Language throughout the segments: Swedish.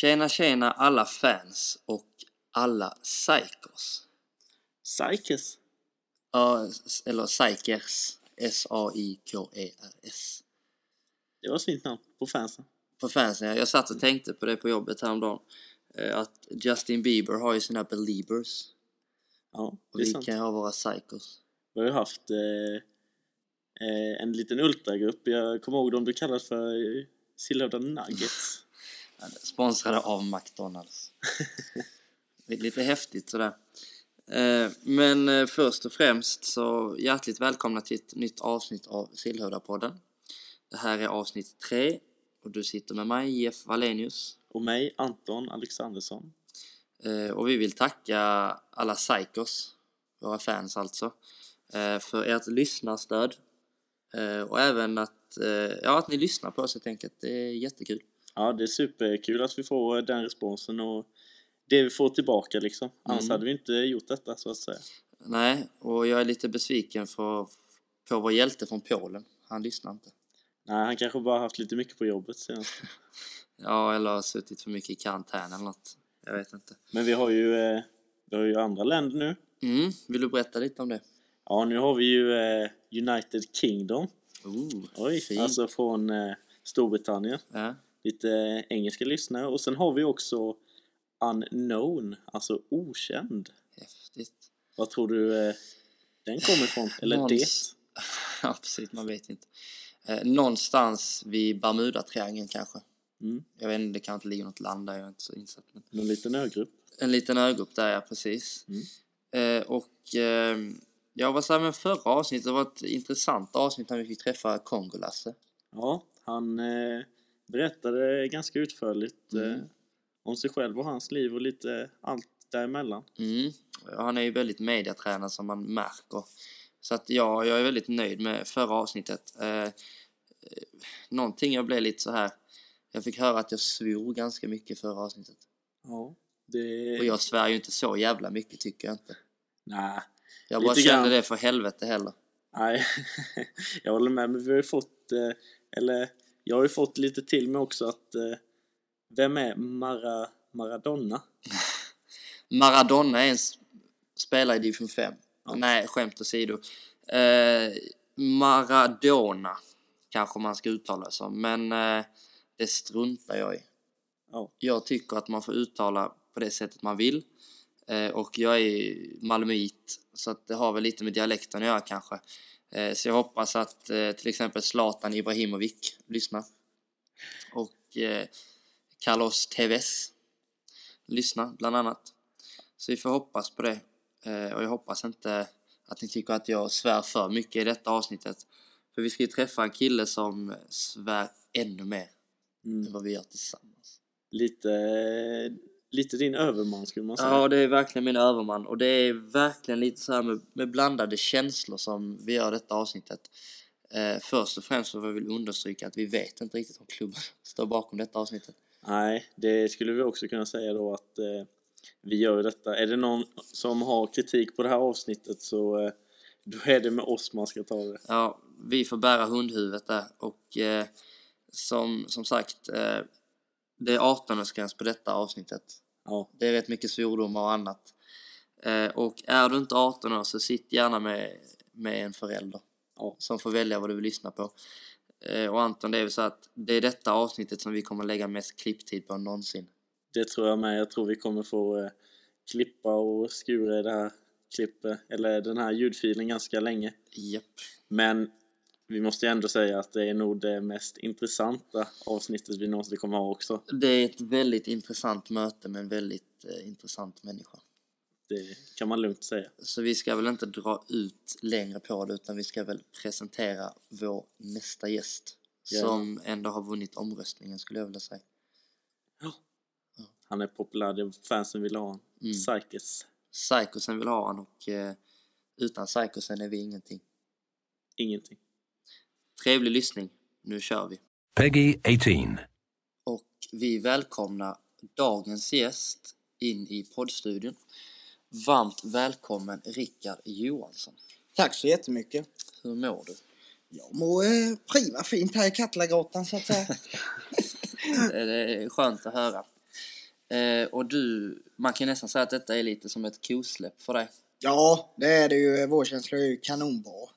Tjena tjena alla fans och alla psykos. Psykes. Ja, s- eller psykers. S-A-I-K-E-R-S. Det var ett fint namn på fansen. På fansen, ja. jag satt och tänkte på det på jobbet häromdagen. eh, Att Justin Bieber har ju sina beliebers. Ja, Och det är vi sant. kan ha våra psykos. Vi har ju haft eh, eh, en liten ultragrupp. Jag kommer ihåg dem du kallade för eh, Sillhövda Nuggets. Sponsrade av McDonalds. Lite häftigt sådär. Eh, Men eh, först och främst så hjärtligt välkomna till ett nytt avsnitt av Sillhövda-podden. Det här är avsnitt tre och du sitter med mig, Jeff Wallenius. Och mig, Anton Alexandersson. Eh, Och vi vill tacka alla psykos, våra fans alltså, för ert lyssnarstöd. Och även att, ja, att ni lyssnar på oss helt enkelt. Det är jättekul. Ja, det är superkul att vi får den responsen och det vi får tillbaka liksom. Annars Mm. hade vi inte gjort detta så att säga. Nej, och jag är lite besviken för, på vår hjälte från Polen. Han lyssnar inte. Nej, han kanske bara haft lite mycket på jobbet senast. Ja, eller suttit för mycket i karantän eller något. Jag vet inte. Men vi har ju, eh, vi har ju andra länder nu. Mm, vill du berätta lite om det? Ja, nu har vi ju eh, United Kingdom. Oh, Oj, fint. alltså från eh, Storbritannien. Ja. Lite engelska lyssnare. Och sen har vi också unknown, alltså okänd. Häftigt. Vad tror du eh, den kommer ifrån? Eller Någons- det? Ja, precis. Man vet inte. Eh, någonstans vid Bermuda-triangeln kanske. Mm. Jag vet inte, det kan inte ligga något land där, jag är inte så insatt. Men Någon liten ögrupp? en liten ögrupp där, ja, precis. Mm. Eh, och eh, jag var så med förra avsnittet, det var ett intressant avsnitt när vi fick träffa Kongolasse. Ja, han eh, berättade ganska utförligt eh, Mm. om sig själv och hans liv och lite allt däremellan. Mm. Han är ju väldigt mediatränad som man märker. Så att ja, jag är väldigt nöjd med förra avsnittet. Eh, eh, någonting jag blev lite så här. Jag fick höra att jag svor ganska mycket förra avsnittet. Ja, det... Och jag svär ju inte så jävla mycket tycker jag inte. Nej, Jag bara kände grann. det för helvete heller. nej. jag håller med, men vi har ju fått, eh, eller jag har ju fått lite till mig också att eh, vem är Mara, Maradona? Maradona är en spelare i division 5. Ja. Nej, skämt åsido. Eh, Maradona kanske man ska uttala som, men eh, det struntar jag i. Ja, Jag tycker att man får uttala på det sättet man vill. Eh, och jag är malmöit, så att det har väl lite med dialekten att göra kanske. Eh, så jag hoppas att eh, till exempel Zlatan Ibrahimovic lyssnar. Och eh, Carlos Tevez lyssnar bland annat. Så vi får hoppas på det. Och jag hoppas inte att ni tycker att jag svär för mycket i detta avsnittet. För vi ska ju träffa en kille som svär ännu mer mm. än vad vi gör tillsammans. lite, lite din överman skulle man säga. Ja, det är verkligen min överman och det är verkligen lite så här med, med blandade känslor som vi gör detta avsnittet. Eh, först och främst så vill vi understryka att vi vet inte riktigt om klubben står bakom detta avsnittet. Nej, det skulle vi också kunna säga då att eh, vi gör detta. Är det någon som har kritik på det här avsnittet så eh, då är det med oss man ska ta det. Ja, vi får bära hundhuvudet där och eh, som, som sagt, eh, det är 18-årsgräns på detta avsnittet. Ja, Det är rätt mycket svordomar och annat. Eh, och är du inte 18 år så sitt gärna med, med en förälder ja, som får välja vad du vill lyssna på. Eh, och Anton, det är väl så att det är detta avsnittet som vi kommer lägga mest klipptid på någonsin. det tror jag med. Jag tror vi kommer få eh, klippa och skura i det här klippet, eller den här ljudfilen ganska länge. Japp. Men vi måste ju ändå säga att det är nog det mest intressanta avsnittet vi någonsin kommer ha också. Det är ett väldigt intressant möte med en väldigt eh, intressant människa. Det kan man lugnt säga. Så vi ska väl inte dra ut längre på det utan vi ska väl presentera vår nästa gäst. Ja. Som ändå har vunnit omröstningen skulle jag vilja säga. Han är populär, det fansen vill ha honom. Mm. Psykes. Psykosen vill ha han och eh, utan Psykosen är vi ingenting. Ingenting. Trevlig lyssning. Nu kör vi. Peggy 18. Och vi välkomnar dagens gäst in i poddstudion. Varmt välkommen Rickard Johansson. Tack så jättemycket. Hur mår du? Jag mår eh, prima fint här i Kattlagrottan så att säga. Det är skönt att höra. Eh, och du, man kan nästan säga att detta är lite som ett kosläpp för dig. Ja, det är det ju. Vårkänsla är ju kanonbra.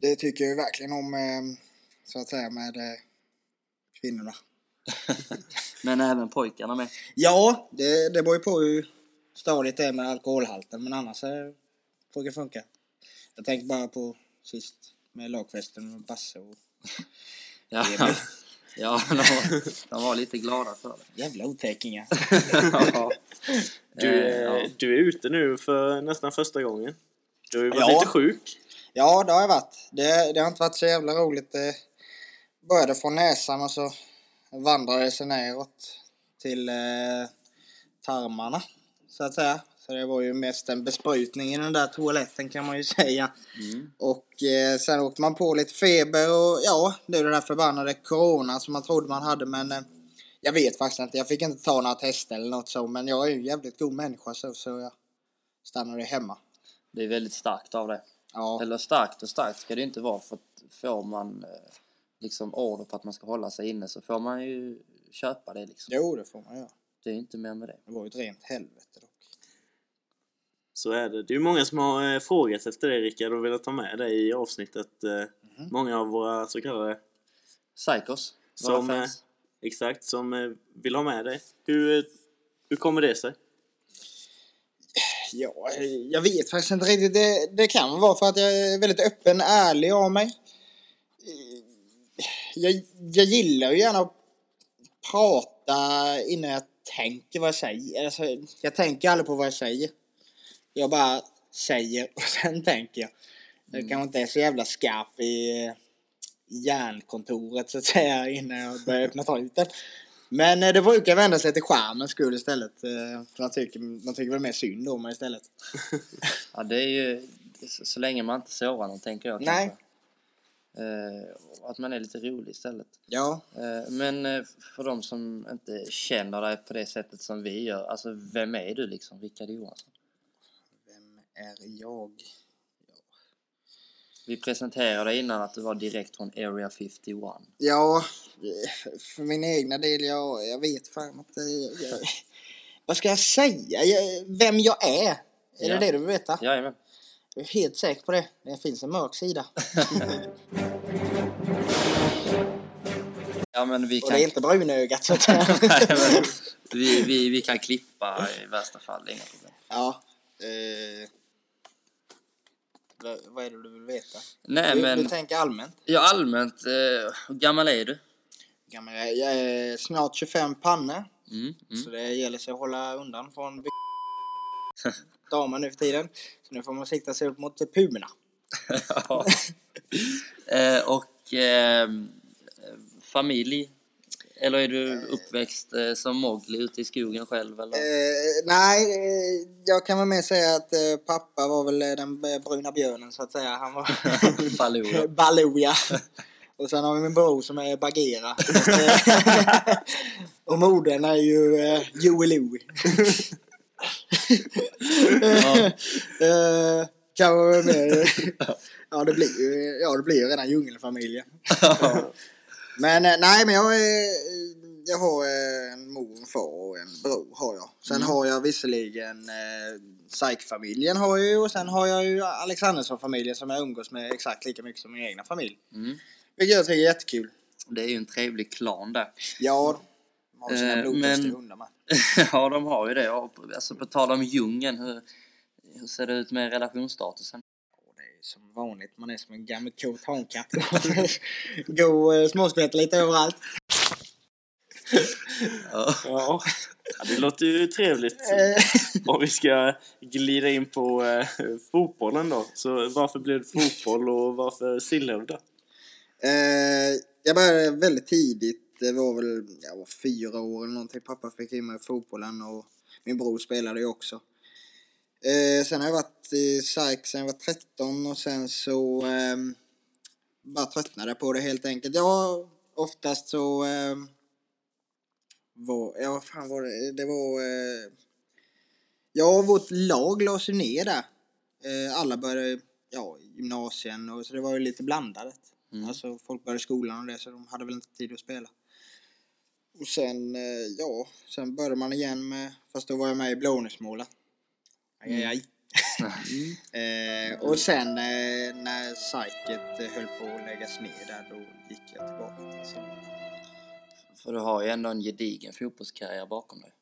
Det tycker jag verkligen om, eh, så att säga, med eh, kvinnorna. Men även pojkarna med. Ja, det, det beror ju på hur stadigt det är med alkoholhalten, men annars eh, får det funka. Jag tänker bara på sist med lagfesten med Basse och Ja, ja de, var, de var lite glada för det. jävla otäckingar. ja. Du, Eh, du är ute nu för nästan första gången. Du har ju varit Ja. lite sjuk. Ja, det har jag varit. Det, det har inte varit så jävla roligt. Det började från näsan och så vandrade det sig neråt till eh, tarmarna, så att säga. Så det var ju mest en besprutning i den där toaletten kan man ju säga. Mm. Och eh, sen åkte man på lite feber och ja, det är det där förbannade corona som man trodde man hade men eh, jag vet faktiskt inte. Jag fick inte ta några tester eller något så men jag är ju en jävligt god människa så, så jag stannade hemma. Det är väldigt starkt av det. Ja, Eller starkt och starkt ska det inte vara för att får man eh, liksom order på att man ska hålla sig inne så får man ju köpa det liksom. jo det får man göra. Det är inte mer med det. Det var ju ett rent helvete dock. Så är det. Det är ju många som har eh, frågat efter det Rickard och velat ta med dig i avsnittet. Eh, Mhm. Många av våra så kallade, Psychos, Som, eh, exakt, som vill ha med dig. Hur, hur kommer det sig? Ja, jag vet faktiskt inte riktigt. Det, det kan vara för att jag är väldigt öppen, ärlig av mig. Jag, jag gillar ju gärna att prata innan jag tänker vad jag säger. Alltså, jag tänker aldrig på vad jag säger. Jag bara säger och sen tänker jag. Jag kanske inte är så jävla skarp i hjärnkontoret så att säga innan jag börjar öppna truten. Men eh, det brukar vända sig till skärmens skull istället. eh, För man tycker, man tycker väl mer synd om mig istället. Ja, det är ju så, så länge man inte sårar någon tänker jag Nej. Eh, att man är lite rolig istället. Ja, Eh, men eh, för de som inte känner dig på det sättet som vi gör, alltså vem är du liksom? Rickard Johansson? vem är jag? Vi presenterade innan att du var direkt från Area 51. Ja, för min egna del, jag, jag vet fan inte. Jag, vad ska jag säga? Jag, vem jag är? Är Ja. det det du vill veta? Jajamän. Jag är helt säker på det. Det finns en mörk sida. Ja men vi Och kan, det är inte brunögat så att. Nej, men vi, vi, vi kan klippa i värsta fall, inga problem. Ja. Eh, vad, vad är det du vill veta? Nej du, men, du tänker allmänt. ja allmänt, eh, hur gammal är du? Gammal, jag jag är snart 25 pannor. Mm, mm. Så det gäller sig att hålla undan från damer nu för tiden. Så nu får man sikta sig upp mot pumerna. Ja. eh, och eh, familj? Eller är du uppväxt eh, som Mowgli ute i skogen själv eller? Eh, nej, eh, jag kan väl mer säga att eh, pappa var väl eh, den bruna björnen så att säga. Han var Baloo. Baloo ja. Och sen har vi min bror som är Bagheera. Och modern är ju eh, Joey Louie. Ja. kan man väl mer... ja, det blir ju ja, det blir redan djungelfamiljen. Men eh, nej, men jag, är, jag har eh, en mor, en far och en bror har jag. Sen Mm. har jag visserligen eh, Saik-familjen har jag ju och sen har jag ju Alexandersson-familjen som jag umgås med exakt lika mycket som min egna familj. Mm. Vilket jag tycker är jättekul. Det är ju en trevlig klan där. Ja, de har sina Eh, men- hundar med. ja, de har ju det. Och, alltså på tal om djungeln, hur, hur ser det ut med relationsstatusen? Som vanligt, man är som en gammal kåt hankatt. Gå och småsprätta lite överallt. Ja. Ja, det låter ju trevligt. Eh, Om vi ska glida in på eh, fotbollen då. Så varför blev det fotboll och varför Sillhövda? Eh, jag började väldigt tidigt. Det var väl jag var fyra år eller någonting. Pappa fick in mig i fotbollen och min bror spelade ju också. Eh, sen har jag varit i SAIK sen jag var 13 och sen så eh, bara tröttnade på det helt enkelt. Ja, oftast så eh, var, ja vad fan var det? Det var eh, Ja, vårt lag lades ju ner där. Eh, alla började, ja, gymnasien och så det var ju lite blandat. Mm. Alltså folk började skolan och det så de hade väl inte tid att spela. Och sen, eh, ja, sen började man igen med, fast då var jag med i blånusmålet. Aj, aj, aj. eh, och sen eh, när psyket eh, höll på att läggas ner där, då gick jag tillbaka till simning. För du har ju ändå en gedigen fotbollskarriär bakom dig.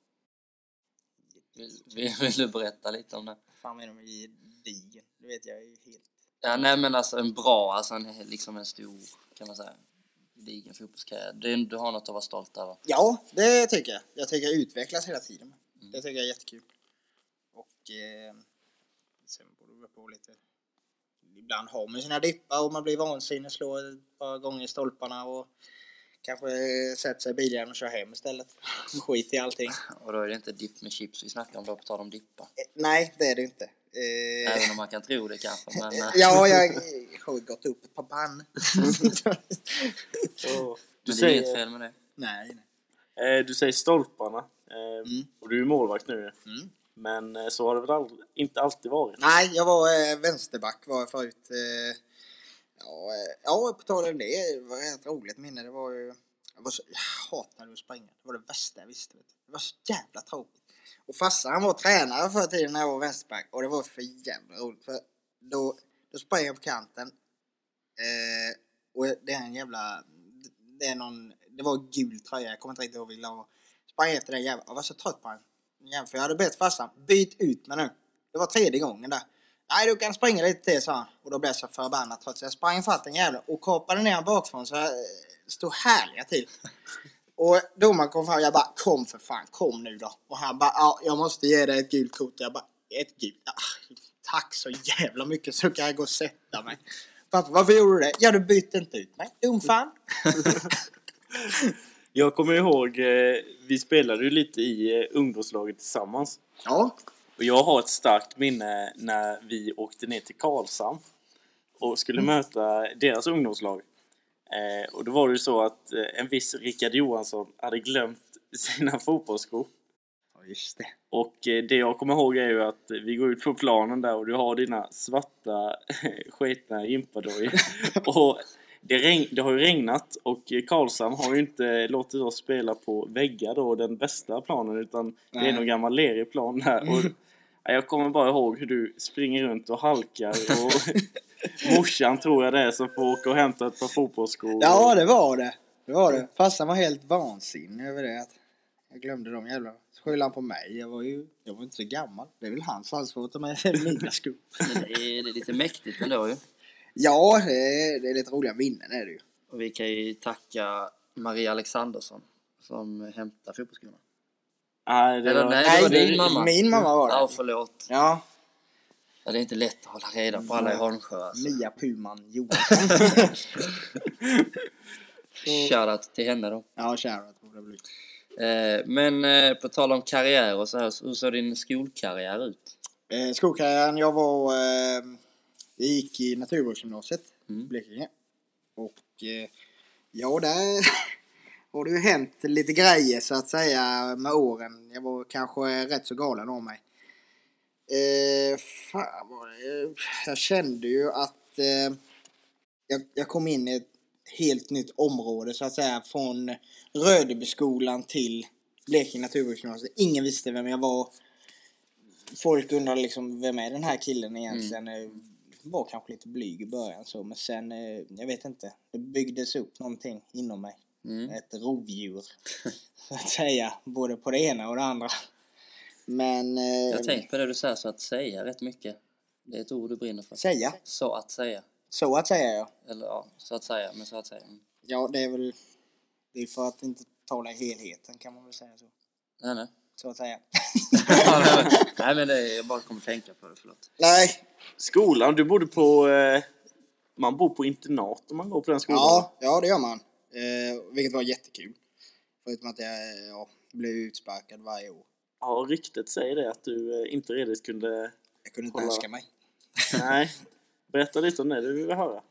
Vill, vill, vill du berätta lite om det? Vad fan menar du med gedigen? Det vet jag ju helt. Ja, nej men alltså en bra, alltså en, liksom en stor, kan man säga, gedigen fotbollskarriär. Du, du har något att vara stolt över. Ja, det tycker jag. Jag tycker jag utvecklas hela tiden. Det tycker jag är jättekul. Och eh, sen beror det på lite. Ibland har man sina dippar och man blir vansinnig, slår ett par gånger i stolparna och kanske sätter sig i bilen och kör hem istället. Skit i allting. Och då är det inte dipp med chips vi snackar om då, på tal om dippa. Eh, Nej, det är det inte. Eh, Även om man kan tro det kanske, men... eh, ja, jag har gått upp ett par bann. Så, du, men det är inget säger, fel med det. Nej, nej. eh, du säger stolparna. Eh, Mm. Och du är målvakt nu. Mm. Men eh, så har det väl all inte alltid varit? Nej, jag var eh, vänsterback var jag förut. Eh, ja, eh, ja, på tal om det, det var ett roligt minne. Det var ju... Jag, var så, jag hatade att springa. Det var det värsta jag visste. Vet. Det var så jävla tråkigt. Och farsan han var tränare förr tiden när jag var vänsterback och det var för jävla roligt. För då, då sprang jag på kanten. Eh, och det är en jävla... Det är någon... Det var en gul tröja, jag kommer inte riktigt ihåg vilken det var. Sprang efter den jäveln. Jag var så trött på den jäveln. För jag hade bett farsan, byt ut mig nu. Det var tredje gången där. Nej, du kan springa lite till, sa han. Och då blev jag så förbannad trots jag sprang fatt den jäveln och kapade ner bakifrån så jag eh, stod härliga till. Och domaren kom fram jag bara kom för fan, kom nu då. Och han bara ja, jag måste ge dig ett gult kort. Jag bara ett gult? Ja, tack så jävla mycket så kan jag gå och sätta mig. Pappa, varför gjorde du det? Ja, du bytte inte ut mig. Dumfan. Jag kommer ihåg, eh, vi spelade ju lite i eh, ungdomslaget tillsammans. Ja. Och jag har ett starkt minne när vi åkte ner till Karlshamn och skulle möta deras ungdomslag. Eh, och då var det ju så att eh, en viss Rickard Johansson hade glömt sina fotbollsskor. Ja, just det. Och eh, det jag kommer ihåg är ju att vi går ut på planen där och du har dina svarta skitna gympadojer. och det, regn, det har ju regnat och Karlshamn har ju inte låtit oss spela på väggar då, den bästa planen, utan det är Nej. någon gammal lerig plan där. Och, ja, jag kommer bara ihåg hur du springer runt och halkar och morsan tror jag det är som får åka och hämta ett par fotbollsskor. Ja, det var det. Det var det. Farsan var helt vansinnig över det. Jag glömde dem jävla. Så skyllde han på mig. Jag var ju jag var inte så gammal. Det är väl hans ansvar att ta med mina skor. Men det är, det är lite mäktigt ändå ju. Ja, det är, det är lite roliga minnen är det ju. Och vi kan ju tacka Maria Alexandersson som hämtar fotbollsskorna. Nej, det Eller var, nej, det var din mamma. Min mamma var det. Ja, förlåt. Ja, Ja, det är inte lätt att hålla reda på alla i Holmsjö alltså. Mia Puman Johansson. Shoutout till henne då. ja, shoutout det blir. Eh, men eh, på tal om karriär och så här, hur såg din skolkarriär ut? Eh, skolkarriären, jag var... Jag gick i Naturbruksgymnasiet i Mm. Blekinge. Och eh, ja, där har det ju hänt lite grejer så att säga med åren. Jag var kanske rätt så galen av mig. Eh, fan var det, jag kände ju att eh, jag, jag kom in i ett helt nytt område så att säga från Rödebyskolan till Blekinge Naturbruksgymnasiet. Ingen visste vem jag var. Folk undrade liksom vem är den här killen egentligen? Eh, Var kanske lite blyg i början så men sen, eh, jag vet inte. Det byggdes upp någonting inom mig. Mm. Ett rovdjur. så att säga. Både på det ena och det andra. Men... Eh, Jag har tänkt på det du säger, så att säga rätt mycket. Det är ett ord du brinner för. Säga. Så att säga. Så att säga ja. Eller ja, så att säga, men så att säga. Mm. Ja, det är väl... Det är för att inte tala i helheten kan man väl säga så. Nej, nej. Så att säga. nej, men det är, jag bara kommer tänka på det, förlåt. Nej. Skolan, du bodde på... Eh, man bor på internat om man går på den skolan. Ja, ja det gör man. Eh, vilket var jättekul. Förutom att jag ja, blev utsparkad varje år. Ja, ryktet säger det att du eh, inte redigt kunde... Jag kunde inte Hålla. härska mig. Nej. Berätta lite om det, det vill vi höra.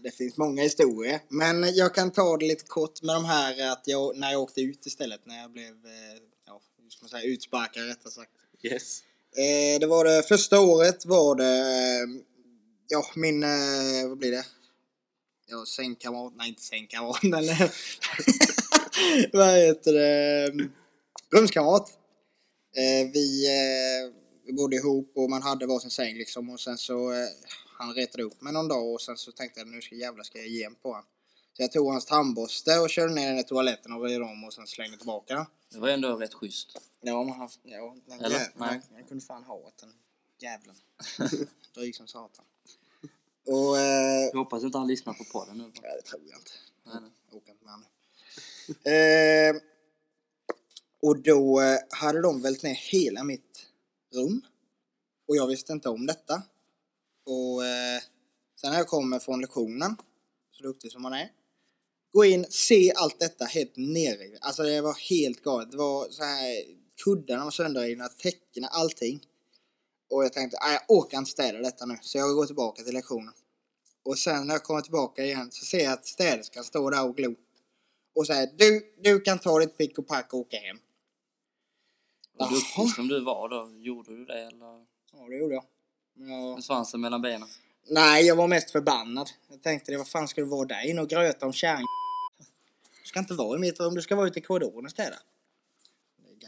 Det finns många historier. Men jag kan ta det lite kort med de här att jag, när jag åkte ut istället. När jag blev eh, ja, ska man säga, utsparkad rättare sagt. Yes. Eh, det var det första året var det, eh, ja min, eh, vad blir det? Ja, sängkamrat, nej inte sängkamrat men eh, Vad heter det? Rumskamrat. Eh, vi, eh, vi bodde ihop och man hade varsin säng liksom och sen så eh, han retade upp mig någon dag och sen så tänkte jag nu ska jävlar ska jag ge en på honom. Så jag tog hans tandborste och körde ner den i toaletten och vred om och sen slängde tillbaka den. Det var ändå rätt schysst. Ja, men han, ja, den Eller? jä- Nej. Han kunde fan ha den jävlen. Dryg som satan. Och... Eh, Jag hoppas inte han lyssnar på podden nu. ja, det tror jag inte. Nej, nej. Jag åker inte med nu. eh, och då eh, hade de vält ner hela mitt rum. Och jag visste inte om detta. Och eh, sen när jag kommer från lektionen, så duktig som man är, gå in, se allt detta helt nerrivet. Alltså det var helt galet. Det var så här, kuddarna var sönderrivna, täckena, allting. Och jag tänkte, "Nej, jag orkar inte städa detta nu. Så jag går tillbaka till lektionen. Och sen när jag kommer tillbaka igen så ser jag att städerskan står där och glor. Och säger, du, du kan ta ditt pick och pack och åka hem. Och duktig som du var då, gjorde du det eller Ja, det gjorde jag. Men jag... med svansen mellan benen? Nej, jag var mest förbannad. Jag tänkte, det, vad fan ska du vara där inne och gröta om kärring? Ska inte vara i mitt rum, du ska vara ute i korridoren och städa.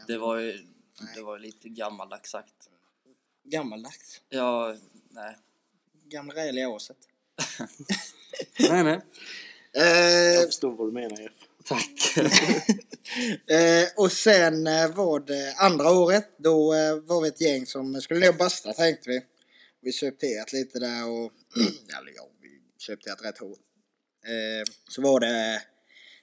Det var ju, Nej. det var ju lite gammaldags sagt. Gammaldags. Ja, nej. Gamla räliga åset. nej, nej. Eh, Jag förstår vad du menar Jeff. Tack. eh, och sen eh, var det andra året. Då eh, var vi ett gäng som skulle ner och basta tänkte vi. Vi köpte ett lite där och... eller ja, vi köpte ett rätt hårt. Eh, så var det...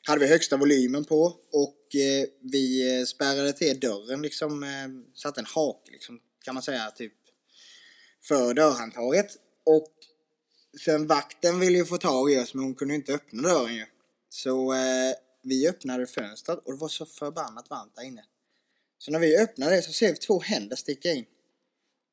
Hade vi högsta volymen på och eh, vi eh, spärrade till dörren liksom. Eh, satte en hake liksom kan man säga typ. För dörrhandtaget. Och sen vakten ville ju få tag i oss men hon kunde inte öppna dörren ju. Så eh, vi öppnade fönstret och det var så förbannat varmt där inne. Så när vi öppnade det så ser vi två händer sticka in.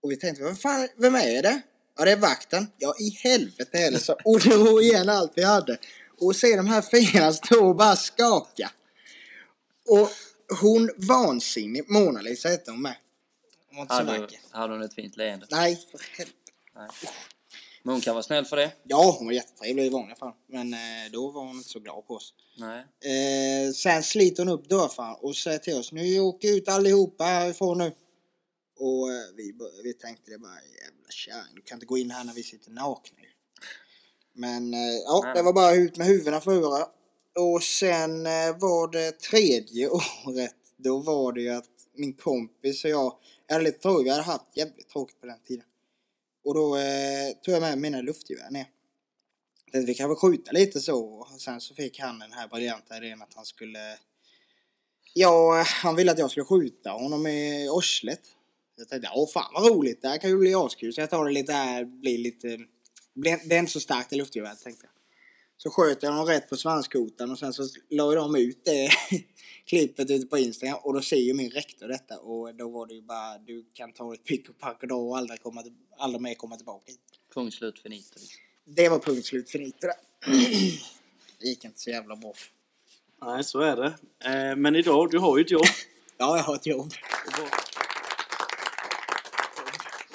Och vi tänkte, vem fan, vem är det? Ja, det är vakten. Ja, i helvete heller så. Och drog igen allt vi hade. Och se de här fingrarna stå och bara skaka. Och hon vansinnig, Mona Lisa hette hon med. Hon var inte så vacker. hade hon ett fint leende? Nej, för helvete. Nej. Men hon kan vara snäll för det? Ja, hon var jättetrevlig i vanliga fall. Men eh, då var hon inte så glad på oss. Nej. Eh, sen sliter hon upp dörrfan och säger till oss nu åker ut allihopa härifrån nu. Och eh, vi, vi tänkte det bara jävla kärring, du kan inte gå in här när vi sitter nakna ju." Men eh, ja, Nej. det var bara ut med huvudena före. Och sen eh, var det tredje året, då var det ju att min kompis och jag, hade lite tråkigt, vi hade haft jävligt tråkigt på den tiden. Och då eh, tog jag med mina luftgevär ner. Tänkte vi kan väl skjuta lite så. Och sen så fick han den här briljanta idén att han skulle... Ja, han ville att jag skulle skjuta honom i orslet. Jag tänkte, åh fan vad roligt, det här kan ju bli askul. Så jag tar det lite här, blir lite... Det är inte så starkt i luftgeväret tänkte jag. Så sköt jag honom rätt på svanskotan och sen så la de ut det klippet ute på Instagram och då ser ju min rektor detta och då var det ju bara du kan ta ett pick och pack och då och aldrig, komma, aldrig mer komma tillbaka hit. Punkt slut finito. Det var punkt slut finito där. Det gick inte så jävla bra. Nej, så är det. Eh, men idag, du har ju ett jobb. Ja, jag har ett jobb. Och var-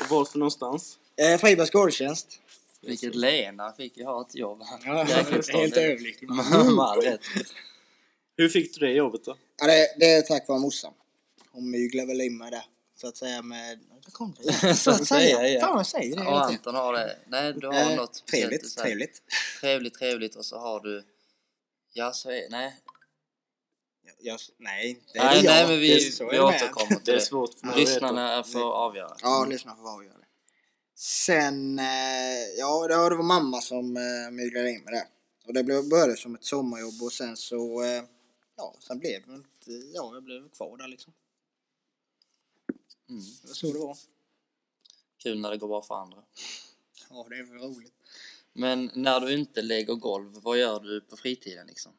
Och var för någonstans? Eh, Fribergs gårdstjänst. Vilket han fick. Jag har ett jobb. Ja, helt all rätt. Hur fick du det jobbet då? Ja, det, det är tack vare morsan. Hon myglade väl in mig där. Så att säga med... Vad kom det? Så att säga, ja. Fan, jag säger det Och. Anton har det. Nej, du har Eh, något Trevligt, trevligt. Trevligt, trevligt. Och så har du... Ja, så är... Nej. Jag, nej, det är Nej, det jag. nej, men vi, Det- så är vi det återkommer Det till är det. svårt för. Lyssnarna får avgöra. Ja, lyssna på vad jag gör. Sen, eh, ja, det var det var mamma som eh, myglade in mig där. Och det blev, började som ett sommarjobb och sen så, eh, ja, sen blev det inte, ja, jag blev kvar där liksom. Mm. Det var så det var. Kul när det går bra för andra. Ja, det är väl roligt. Men när du inte lägger golv, vad gör du på fritiden liksom?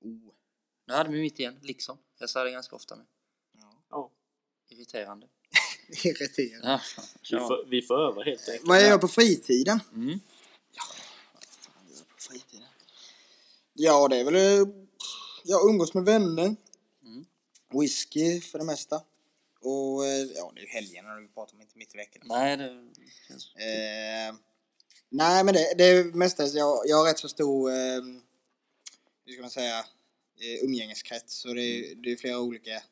Oh. Nu hade vi mitt igen, liksom. Jag säger det ganska ofta nu. Ja. Ja, Irriterande. Irriterande. Ja, vi, får, vi får öva helt enkelt. Vad gör jag på fritiden? Mm. Vad fan gör jag på fritiden? Ja, det är väl, eh, jag umgås med vänner. Mm. Whisky för det mesta. Och, eh, ja, det är ju helgerna, vi pratar om inte mitt i veckan. Nej, det känns... Eh, nej men det, det är mestadels, jag, jag har rätt så stor, eh, hur ska man säga, eh, umgängeskrets och det är, det är flera olika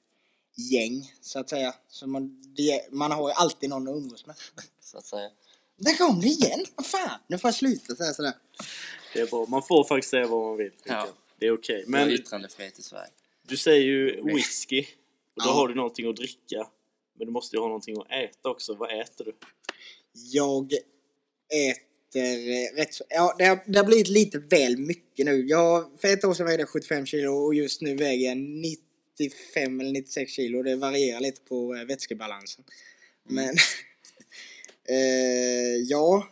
gäng så att säga. Så man, det, man har ju alltid någon att umgås med. Så att säga. Där kom det igen! Vad fan! Nu får jag sluta säga sådär. Det är bra. Man får faktiskt säga vad man vill. Ja. Det är okej. Men... Men yttrandefrihet i Sverige. du säger ju whisky. Och då Ja. har du någonting att dricka. Men du måste ju ha någonting att äta också. Vad äter du? Jag äter eh, rätt så... Ja, det har, det har blivit lite väl mycket nu. Jag, för ett år sedan vägde jag 75 kilo och just nu väger jag 95 eller 96 kilo. Det varierar lite på eh, vätskebalansen. Men... eh, ja.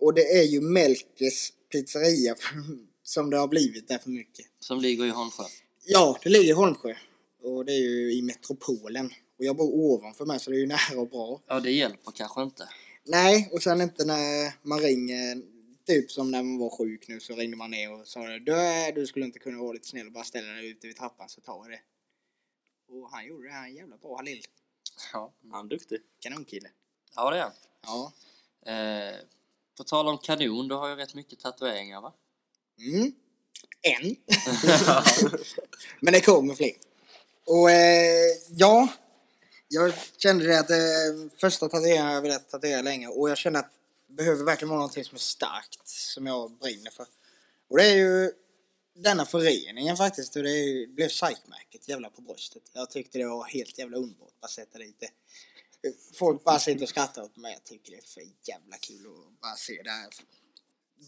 Och det är ju Melkes pizzeria som det har blivit där för mycket. Som ligger i Holmsjö. Ja, det ligger i Holmsjö. Och det är ju i metropolen. Och jag bor ovanför mig så det är ju nära och bra. Ja, det hjälper kanske inte. Nej, och sen inte när man ringer, typ som när man var sjuk nu så ringde man ner och sa du, du skulle inte kunna vara lite snäll och bara ställa dig ute vid trappan så tar jag det. Och han gjorde det, han är en jävla bra Halil. Ja, Han är duktig. Kanonkille. ja det är han. Ja. Eh, på tal om kanon, du har ju rätt mycket tatueringar va? Mm. En. Men det kommer fler. Och eh, ja, jag kände det att eh, första tatueringen jag velat tatuera länge och jag kände att det behöver verkligen vara någonting som är starkt som jag brinner för. Och det är ju denna föreningen faktiskt och det blev psykmärket jävla på bröstet. Jag tyckte det var helt jävla underbart att sätta dit det. Folk bara sitter och skrattar åt mig. Jag tycker det är för jävla kul att bara se det här.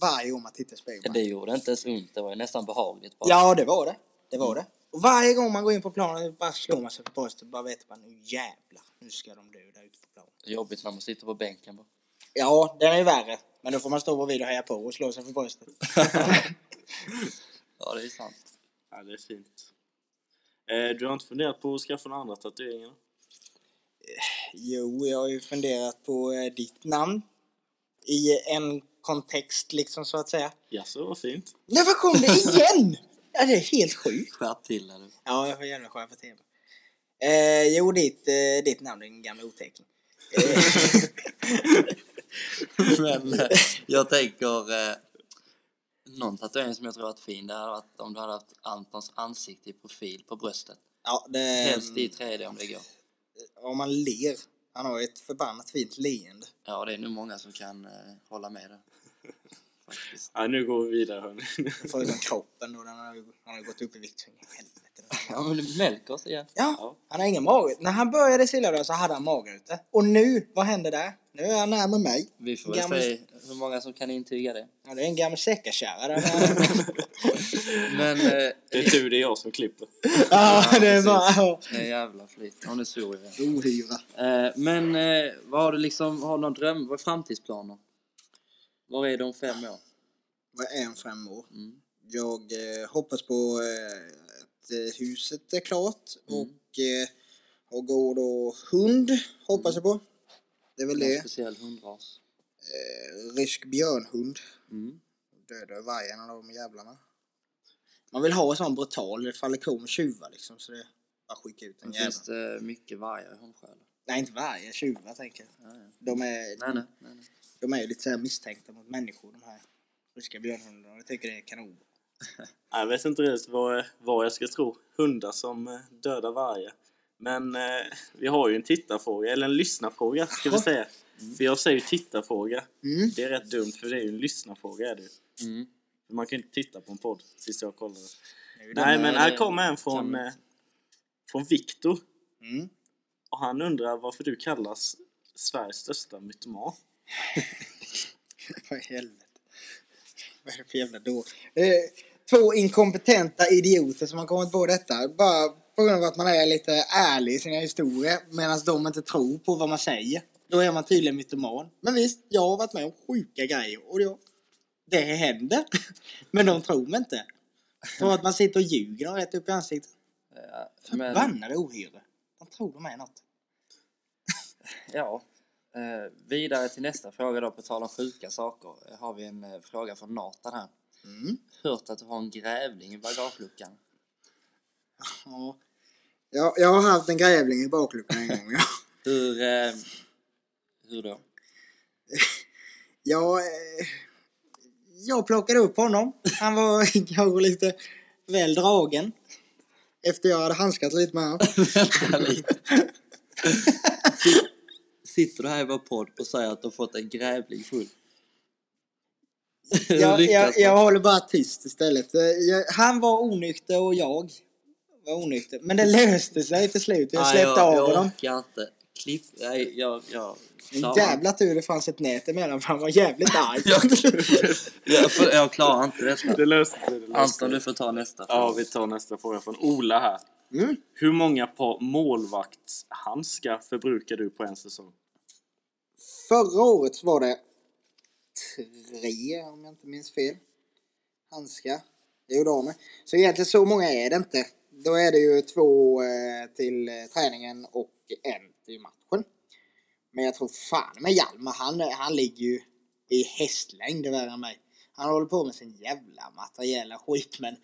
Varje gång man tittar i spegeln. Det gjorde inte ens ont, det var ju nästan behagligt bara. Ja, det var det. Det var det. Och varje gång man går in på planen bara slår man sig på bröstet bara vet man nu jävlar, nu ska de dö där ute på planen. Jobbigt när man sitter på bänken bara. Ja, den är ju värre. Men då får man stå bredvid och heja på och slå sig för bröstet. Ja, det är sant. Ja, det är fint. Eh, du har inte funderat på att skaffa några andra tatueringar? jo, jag har ju funderat på eh, ditt namn. I en kontext liksom så att säga. Jaså, vad fint. Nej, vad kom det igen? Ja, det är helt sjukt. Skärp till dig nu. Ja, jag får gärna skärpa till mig. Eh, jo, ditt, eh, ditt namn är en gammal otäcking. Eh, Men eh, jag tänker... Eh, någon tatuering som jag tror varit fin, det hade varit om du hade haft Antons ansikte i profil på bröstet. ja, det... Helst i 3D om det går. om man ler. Han har ju ett förbannat fint leende. Ja, det är nog många som kan eh, hålla med där. Faktiskt. Ja, nu går vi vidare hörni. Förutom kroppen då, den har ju, han har gått upp i vikt. Helvete. Ja, men oss igen. Ja, han har ingen mage. När han började Silja så hade han mage ute. Och nu, vad händer där? Nu är han närmare mig. Vi får väl Gammal- se hur många som kan intyga det. Ja, det är en gammal säckakärra där. Men eh, Det är tur det är jag som klipper. ja, det är precis. bara det är jävla flyt. Ja, nu svor jag. ohyra. Eh, men eh, vad har du liksom, har du någon dröm, vad är framtidsplaner? Var är de fem år? Vad är en fem år? Mm. Jag eh, hoppas på eh, att eh, huset är klart Mm. och eh, har gård och hund hoppas jag på. Det är väl det. speciell hundras? Eh, rysk björnhund. Mm. Döda vargen och de jävlarna. Man vill ha en sån brutal, ifall det kommer tjuvar liksom så det bara skicka ut en jävel. finns det mycket vargar i Holmsjö? Nej inte varje, tjuvar tänker jag. Ja, ja. De är, Nej, nej, nej, de är ju lite så misstänkta mot människor de här ryska björnhundarna. Jag tycker det är kanon. Jag vet inte riktigt vad, vad jag ska tro. Hundar som eh, dödar vargar. Men eh, vi har ju en tittarfråga, eller en lyssnarfråga ska vi säga. För jag säger ju tittarfråga. Mm. Det är rätt dumt för det är ju en lyssnarfråga är det ju. Mm. Man kan ju inte titta på en podd sist jag kollade. Nej de- men är här kommer en från, eh, från Viktor. Mm. Och han undrar varför du kallas Sveriges största mytoman. Vad i helvete. Vad är det för jävla då? Eh, två inkompetenta idioter som har kommit på detta. Bara på grund av att man är lite ärlig i sina historier medan de inte tror på vad man säger. Då är man tydligen mytoman. Men visst, jag har varit med om sjuka grejer och det, det händer. Men de tror mig inte. Tror att man sitter och ljuger dem rätt upp i ansiktet. Ja, men, Förbannade ohyre. De tror de är något. ja. Eh, vidare till nästa fråga då, på tal om sjuka saker. Har vi en eh, fråga från Nathan här. Mm. Hört att du har en grävling i bagageluckan. Ja. Jag, jag har haft en grävling i bakluckan en gång. Ja. Hur, eh, hur då? Jag, eh, jag plockade upp honom. Han var kanske lite väl dragen. efter jag hade handskat lite med honom. Sitter du här i vår podd och säger att du har fått en grävling full? Jag, jag, jag håller bara tyst istället. Eh, Jag, han var onykter och jag var onykter. Men det löste sig till slut. Jag Nej, släppte jag, av jag honom. orkar inte. Klipp. Nej, jag... jag En jävla tur det fanns ett nät emellan för han var jävligt arg. Jag, jag, jag klarar inte detta. Det löste sig. Det löste Anton, du får ta nästa. Ja, vi tar nästa fråga från Ola här. Mm. Hur många par målvaktshandskar förbrukar du på en säsong? Förra året var det tre, om jag inte minns fel, handskar jag gjorde av med. Så egentligen så många är det inte. Då är det ju två eh, till eh, träningen och en till matchen. Men jag tror fan med Hjalmar, han, han ligger ju i hästlängd värre än mig. Han håller på med sin jävla materiella skit men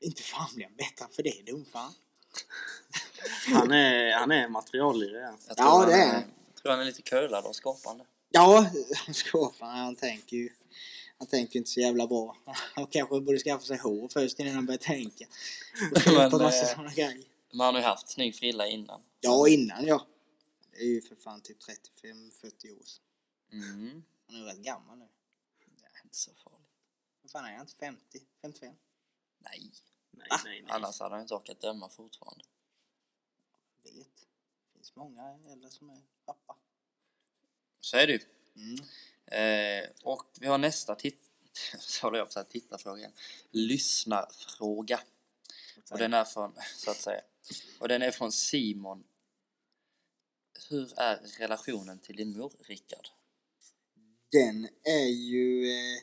inte fan blir han bättre för det, dumfan. Han är, han är materialare. ja. Jag Ja, han det är han. Jag tror han är lite curlad och skapande. Ja, skåparen han tänker ju han tänker inte så jävla bra. Han kanske borde skaffa sig hår först innan han börjar tänka. Men, på massa eh, grejer. Men han har ju haft snygg frilla innan. Ja, innan ja. Det är ju för fan typ 35-40 år sedan. Mm. Han är ju rätt gammal nu. Det är inte så farligt. Vad fan är han? Inte 50? 55? Nej. Nej, Ah, nej, nej. Annars hade han inte orkat döma fortfarande. Vet. Det finns många äldre som är pappa. Så är det ju. Mm. Eh, och vi har nästa titt... Så håller jag på att tittarfråga igen. Lyssnarfråga. Och den är från, så att säga. Och den är från Simon. Hur är relationen till din mor, Rickard? Den är ju eh,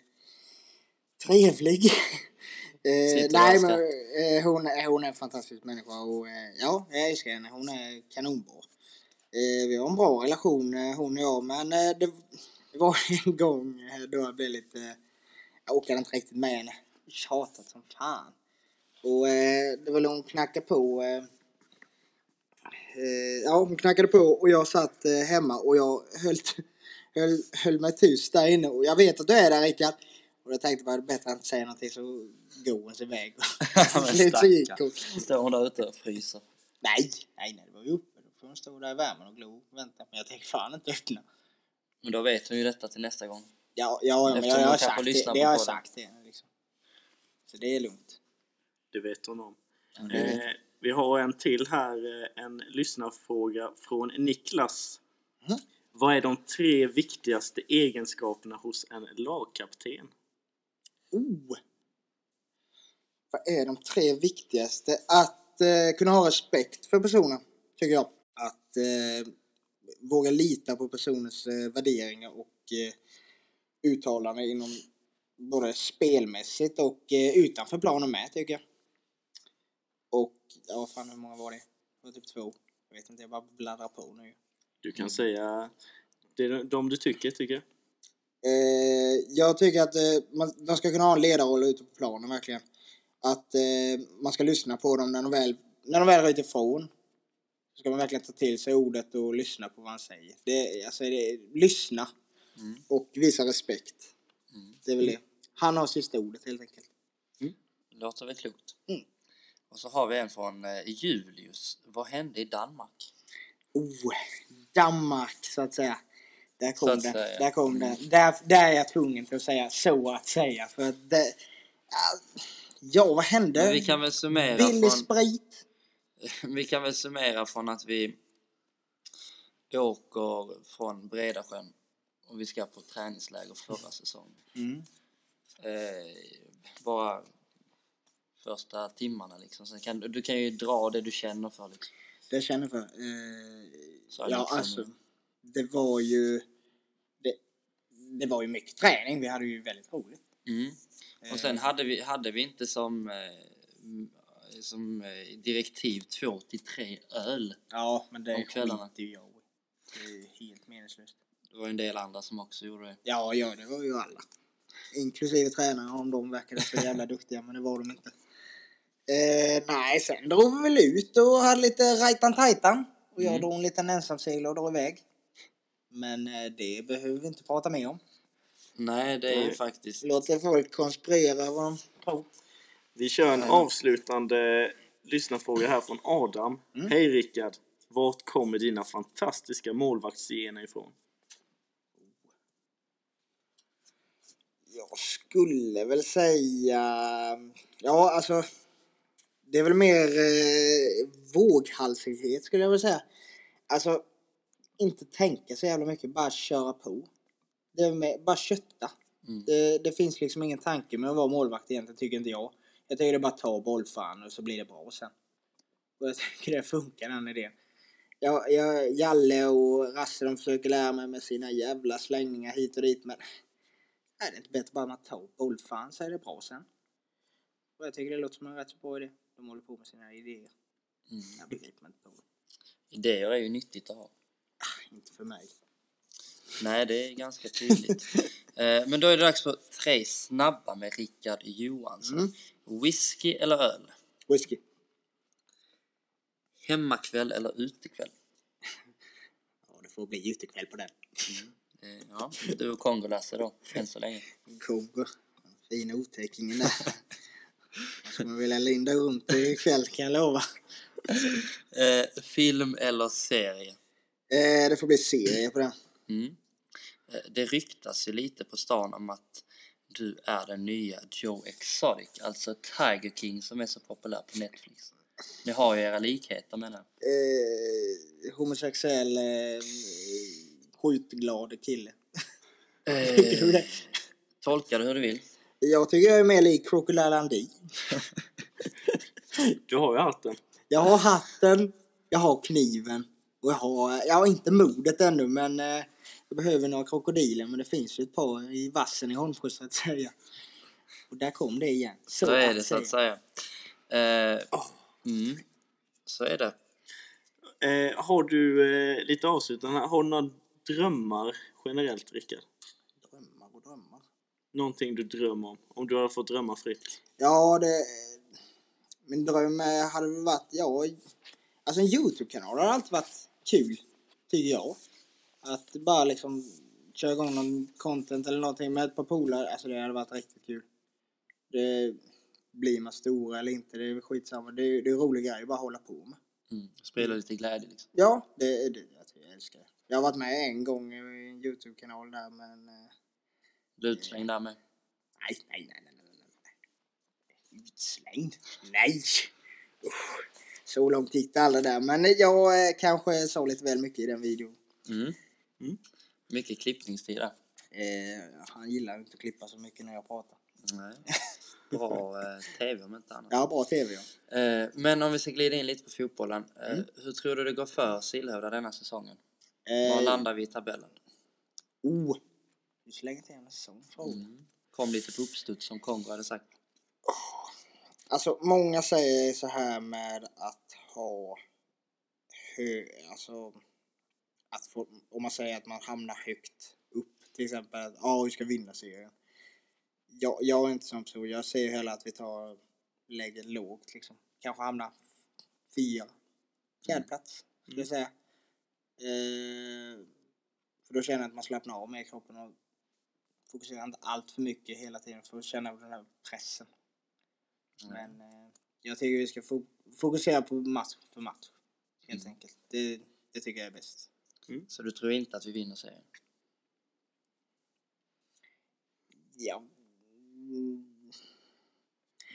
trevlig. eh, nej, men eh, hon, är- hon är en fantastisk människa och eh, ja, jag älskar henne. Hon är kanonbra. Eh, vi har en bra relation eh, hon och jag men eh, det var en gång eh, då jag blev lite... Jag orkade inte riktigt med henne. Tjatat som fan. Och eh, det var då hon knackade på. Eh, eh, ja, hon knackade på och jag satt eh, hemma och jag höll, höll, höll mig tyst där inne. Och jag vet att du är där Rickard. Och jag tänkte bara bättre att inte säga någonting så går hon. Men Till slut så gick hon. Står hon där ute och fryser? Nej, nej, nej, det var ju uppe. Då får hon stå där i värmen och glo och vänta. Men jag tänker fan inte öppna. Men då vet hon ju detta till nästa gång. Ja, ja, ja men jag, jag har sagt det. Det har jag sagt det. Liksom. Så det är lugnt. Det vet hon om. Ja, Eh, vi har en till här, eh, en lyssnarfråga från Niklas. Mhm. Vad är de tre viktigaste egenskaperna hos en lagkapten? Oh! Vad är de tre viktigaste? Att eh, kunna ha respekt för personen, tycker jag. Att eh, våga lita på personens eh, värderingar och eh, uttalanden inom både spelmässigt och eh, utanför planen med, tycker jag. Och, ja fan hur många var det? Det var typ två. Jag vet inte, jag bara bladdrar på nu. Du kan säga det är de du tycker, tycker jag. Eh, jag tycker att eh, man, de ska kunna ha en ledarroll ute på planen verkligen. Att eh, man ska lyssna på dem när de väl, när de väl är ifrån. Så ska man verkligen ta till sig ordet och lyssna på vad han säger. Det, alltså, det, lyssna Mm. och visa respekt. Mm. Det är väl det. Han har sista ordet helt enkelt. Låter väl klokt. Mm. Och så har vi en från eh, Julius. Vad hände i Danmark? Oh, Danmark så att säga. Där kom säga. Där kom det. Där, där är jag tvungen till att säga så att säga. För att det, ja, ja, vad hände? Men vi kan väl summera Billig från... sprit. Vi kan väl summera från att vi åker från Bredasjön och vi ska på träningsläger förra säsongen. Mm. Eh, bara första timmarna liksom. Sen kan, du- kan ju dra det du känner för liksom. Det känner jag för. Eh, ja, liksom- alltså. Det var ju... Det, det var ju mycket träning. Vi hade ju väldigt roligt. Mm. Och sen Eh, hade vi, hade vi inte som, eh, som eh, direktiv två till tre öl. Ja, men det skiter ju jag. Det är helt meningslöst. Det var en del andra som också gjorde det. Ja, ja, det var ju alla. Inklusive tränarna om de verkade så jävla duktiga, men det var de inte. Eh, nej, sen drog vi väl ut och hade lite rajtan-tajtan. Och jag Mm. drog en liten ensamsegel och drog iväg. Men eh, det behöver vi inte prata mer om. Nej, det är ju faktiskt... Låter folk konspirera vad de tror. Vi kör en Mm. avslutande lyssnarfråga här från Adam. Hej Rickard! Vart kommer dina fantastiska målvaktsgener ifrån? Jag skulle väl säga... Ja, alltså... Det är väl mer eh, våghalsighet skulle jag vilja säga. Alltså, inte tänka så jävla mycket, bara köra på. Det är med, bara kötta. Mm. Det, det finns liksom ingen tanke med att vara målvakt egentligen, tycker inte jag. Jag tycker det är bara att ta bollfan och så blir det bra sen. Och jag tycker det funkar den idén. Jag, jag, Jalle och Rasse de försöker lära mig med sina jävla slängningar hit och dit men är det inte bättre bara att ta bollfan så är det bra sen? Och jag tycker det låter som en rätt så bra idé. De håller på med sina idéer. Mm. Jag begriper mig inte på det. Idéer är ju nyttigt att ha. Inte för mig. Nej, det är ganska tydligt. eh, men då är det dags för tre snabba med Rickard Johansson. Mm. Whisky eller öl? Whisky. Hemmakväll eller utekväll? Ja, det får bli utekväll på den. Eh, ja, du och Kongo-Lasse då, än så länge. Kongo. Fina otäckingen där. Jag skulle vilja linda runt ikväll kan jag lova. Eh, film eller serie? Eh, det får bli serie på den. Mm. Eh, Det ryktas ju lite på stan om att du är den nya Joe Exotic, alltså Tiger King som är så populär på Netflix. Ni har ju era likheter menar jag. Eh, homosexuell, eh, skjutglad kille. Eh, Tycker du det? tolka det hur du vill. Jag tycker jag är mer lik Crocodile Dundee. Du har ju hatten. Jag har hatten, jag har kniven och jag har, jag har inte modet ännu men eh, behöver några krokodiler men det finns ju ett par i vassen i Holmsjö så att säga. Och där kom det igen. Så är det så att säga. Eh, mm, så är det. Eh, har du, eh, lite avslutande, har du några drömmar generellt Rickard? Drömmar och drömmar. Någonting du drömmer om? Om du har fått drömma fritt? Ja, det... Min dröm eh, hade väl varit, ja... Alltså en YouTube-kanal har alltid varit kul, tycker jag. Att bara liksom köra igång någon content eller någonting med ett par polare, alltså det hade varit riktigt kul. Det blir man stora eller inte, det är skitsamma. Det är, det är en rolig grej att bara hålla på med. Mm, sprida lite glädje liksom. Ja, det är det jag, jag älskar. det. Jag har varit med en gång i en YouTube-kanal där men... eh, Du utslängd där med. Nej, nej, nej, nej, nej, nej, nej. Utslängd? Nej! Usch. Så långt gick det aldrig där. Men jag eh, kanske sa lite väl mycket i den videon. Mm. Mm. Mycket klippningstid där. Eh, han gillar inte att klippa så mycket när jag pratar. Nej. Bra eh, TV om inte annat. Ja, bra TV ja. Eh, men om vi ska glida in lite på fotbollen. Eh, Hur tror du det går för Sillhövda denna säsongen? Var Eh, landar vi i tabellen? oh. Du slänger till en fråga. Mm. Kom lite på uppstuds som Kongo hade sagt. Alltså, många säger så här med att ha hö, alltså att få, om man säger att man hamnar högt upp, till exempel att ja, vi ska vinna serien. Jag, jag är inte sån person, jag säger hellre att vi tar, lägger lågt liksom. Kanske hamnar fyra, fjärde plats, skulle jag säga. Eh, för då känner jag att man slappnar av mer i kroppen och fokuserar inte allt för mycket hela tiden för att känna den här pressen. Men eh, jag tycker vi ska fo- fokusera på match för match. Helt enkelt. Det, det tycker jag är bäst. Så du tror inte att vi vinner serien? Ja. Mm.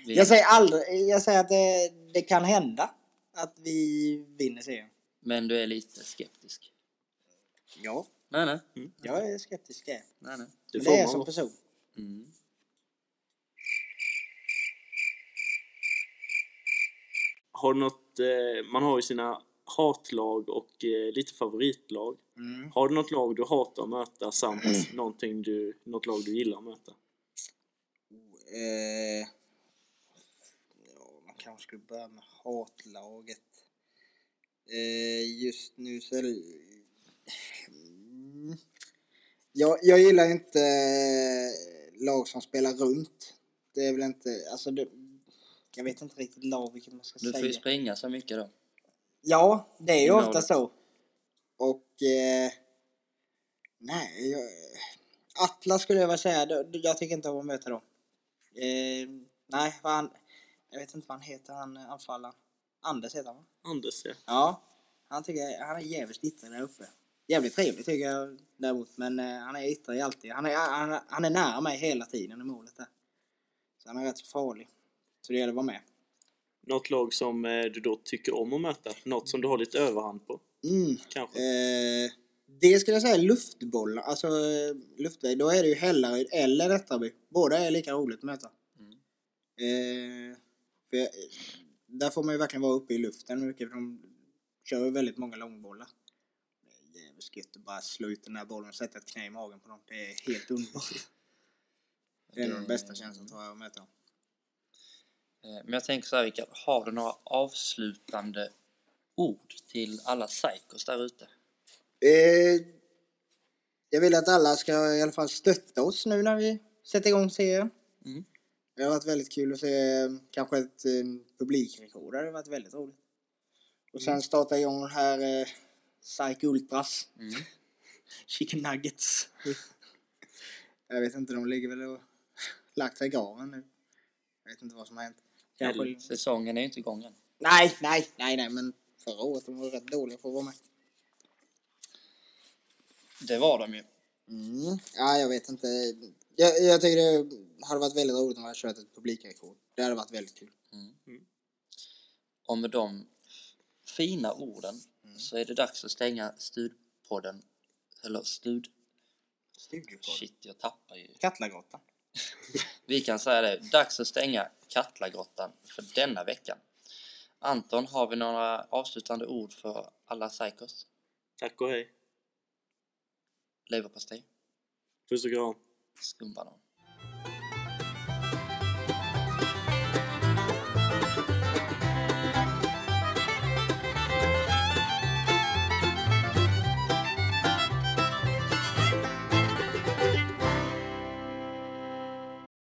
Vi, Jag säger aldrig, jag säger att det, det kan hända att vi vinner serien. Men du är lite skeptisk? Ja, Nej, nej. jag är skeptisk. jag nej, nej. Det Men får det är man som person. Mm. Har du något, eh, man har ju sina hatlag och eh, lite favoritlag. Mm. Har du något lag du hatar att möta samt någonting du, något lag du gillar att möta? Eh, ja, man kanske skulle börja med hatlaget. Eh, just nu så är det... Mm. Jag, jag gillar inte eh, lag som spelar runt. Det är väl inte... Alltså det, jag vet inte riktigt lag vilket man ska Du får säga. ju springa så mycket då. Ja, det är ju ofta så. Och... Eh, nej, jag, Atlas skulle jag vilja säga. Jag tycker inte om att möta dem. Eh, nej, vad han, jag vet inte vad han heter, han anfallaren. Anders heter han va? Anders ja. Ja. Han tycker han är jävligt ittrig där uppe. Jävligt trevlig tycker jag däremot. Men eh, han är ittrig alltid. Han är, han, han är nära mig hela tiden i målet där. Så han är rätt så farlig. Så det gäller att vara med. Något lag som eh, du då tycker om att möta? Något som du har lite överhand på? Mm. Kanske? Eh, det skulle jag säga luftbollar. Alltså eh, luftväg. Då är det ju Hällaryd eller Rättraby. Båda är lika roligt att möta. Mm. Eh, för jag, där får man ju verkligen vara uppe i luften mycket för de kör ju väldigt många långbollar. Det är jävligt gött att bara slå ut den här bollen och sätta ett knä i magen på dem. Det är helt underbart. Det är nog den bästa känslan tror jag att möta dem. Eh, Men jag tänker så här Rickard, har du några avslutande ord till alla psykos där ute? Eh, jag vill att alla ska i alla fall stötta oss nu när vi sätter igång serien. Mm. Det har varit väldigt kul att se eh, kanske ett eh, publikrekord. Det har varit väldigt roligt. Och sen starta igång den här eh, Psych Ultras. Mm. Chicken Nuggets. jag vet inte, de ligger väl och lagt sig i graven nu. Jag vet inte vad som har hänt. Kanske... Säsongen är ju inte igång än. Nej, nej, nej, nej, men förra året de var rätt dåliga för att vara med. Det var de ju. Mm. Ja, jag vet inte. Jag, jag tycker det hade varit väldigt roligt om vi hade kört ett publikrekord. Det hade varit väldigt kul. Och med de fina orden så är det dags att stänga studpodden. Eller stud... Studiopodd. Shit, jag tappar ju. Katlagrottan. Vi kan säga det. Dags att stänga Katlagrottan för denna veckan. Anton, har vi några avslutande ord för alla psykos? Tack och hej. Leverpastej? Puss och kram. Skumbanan?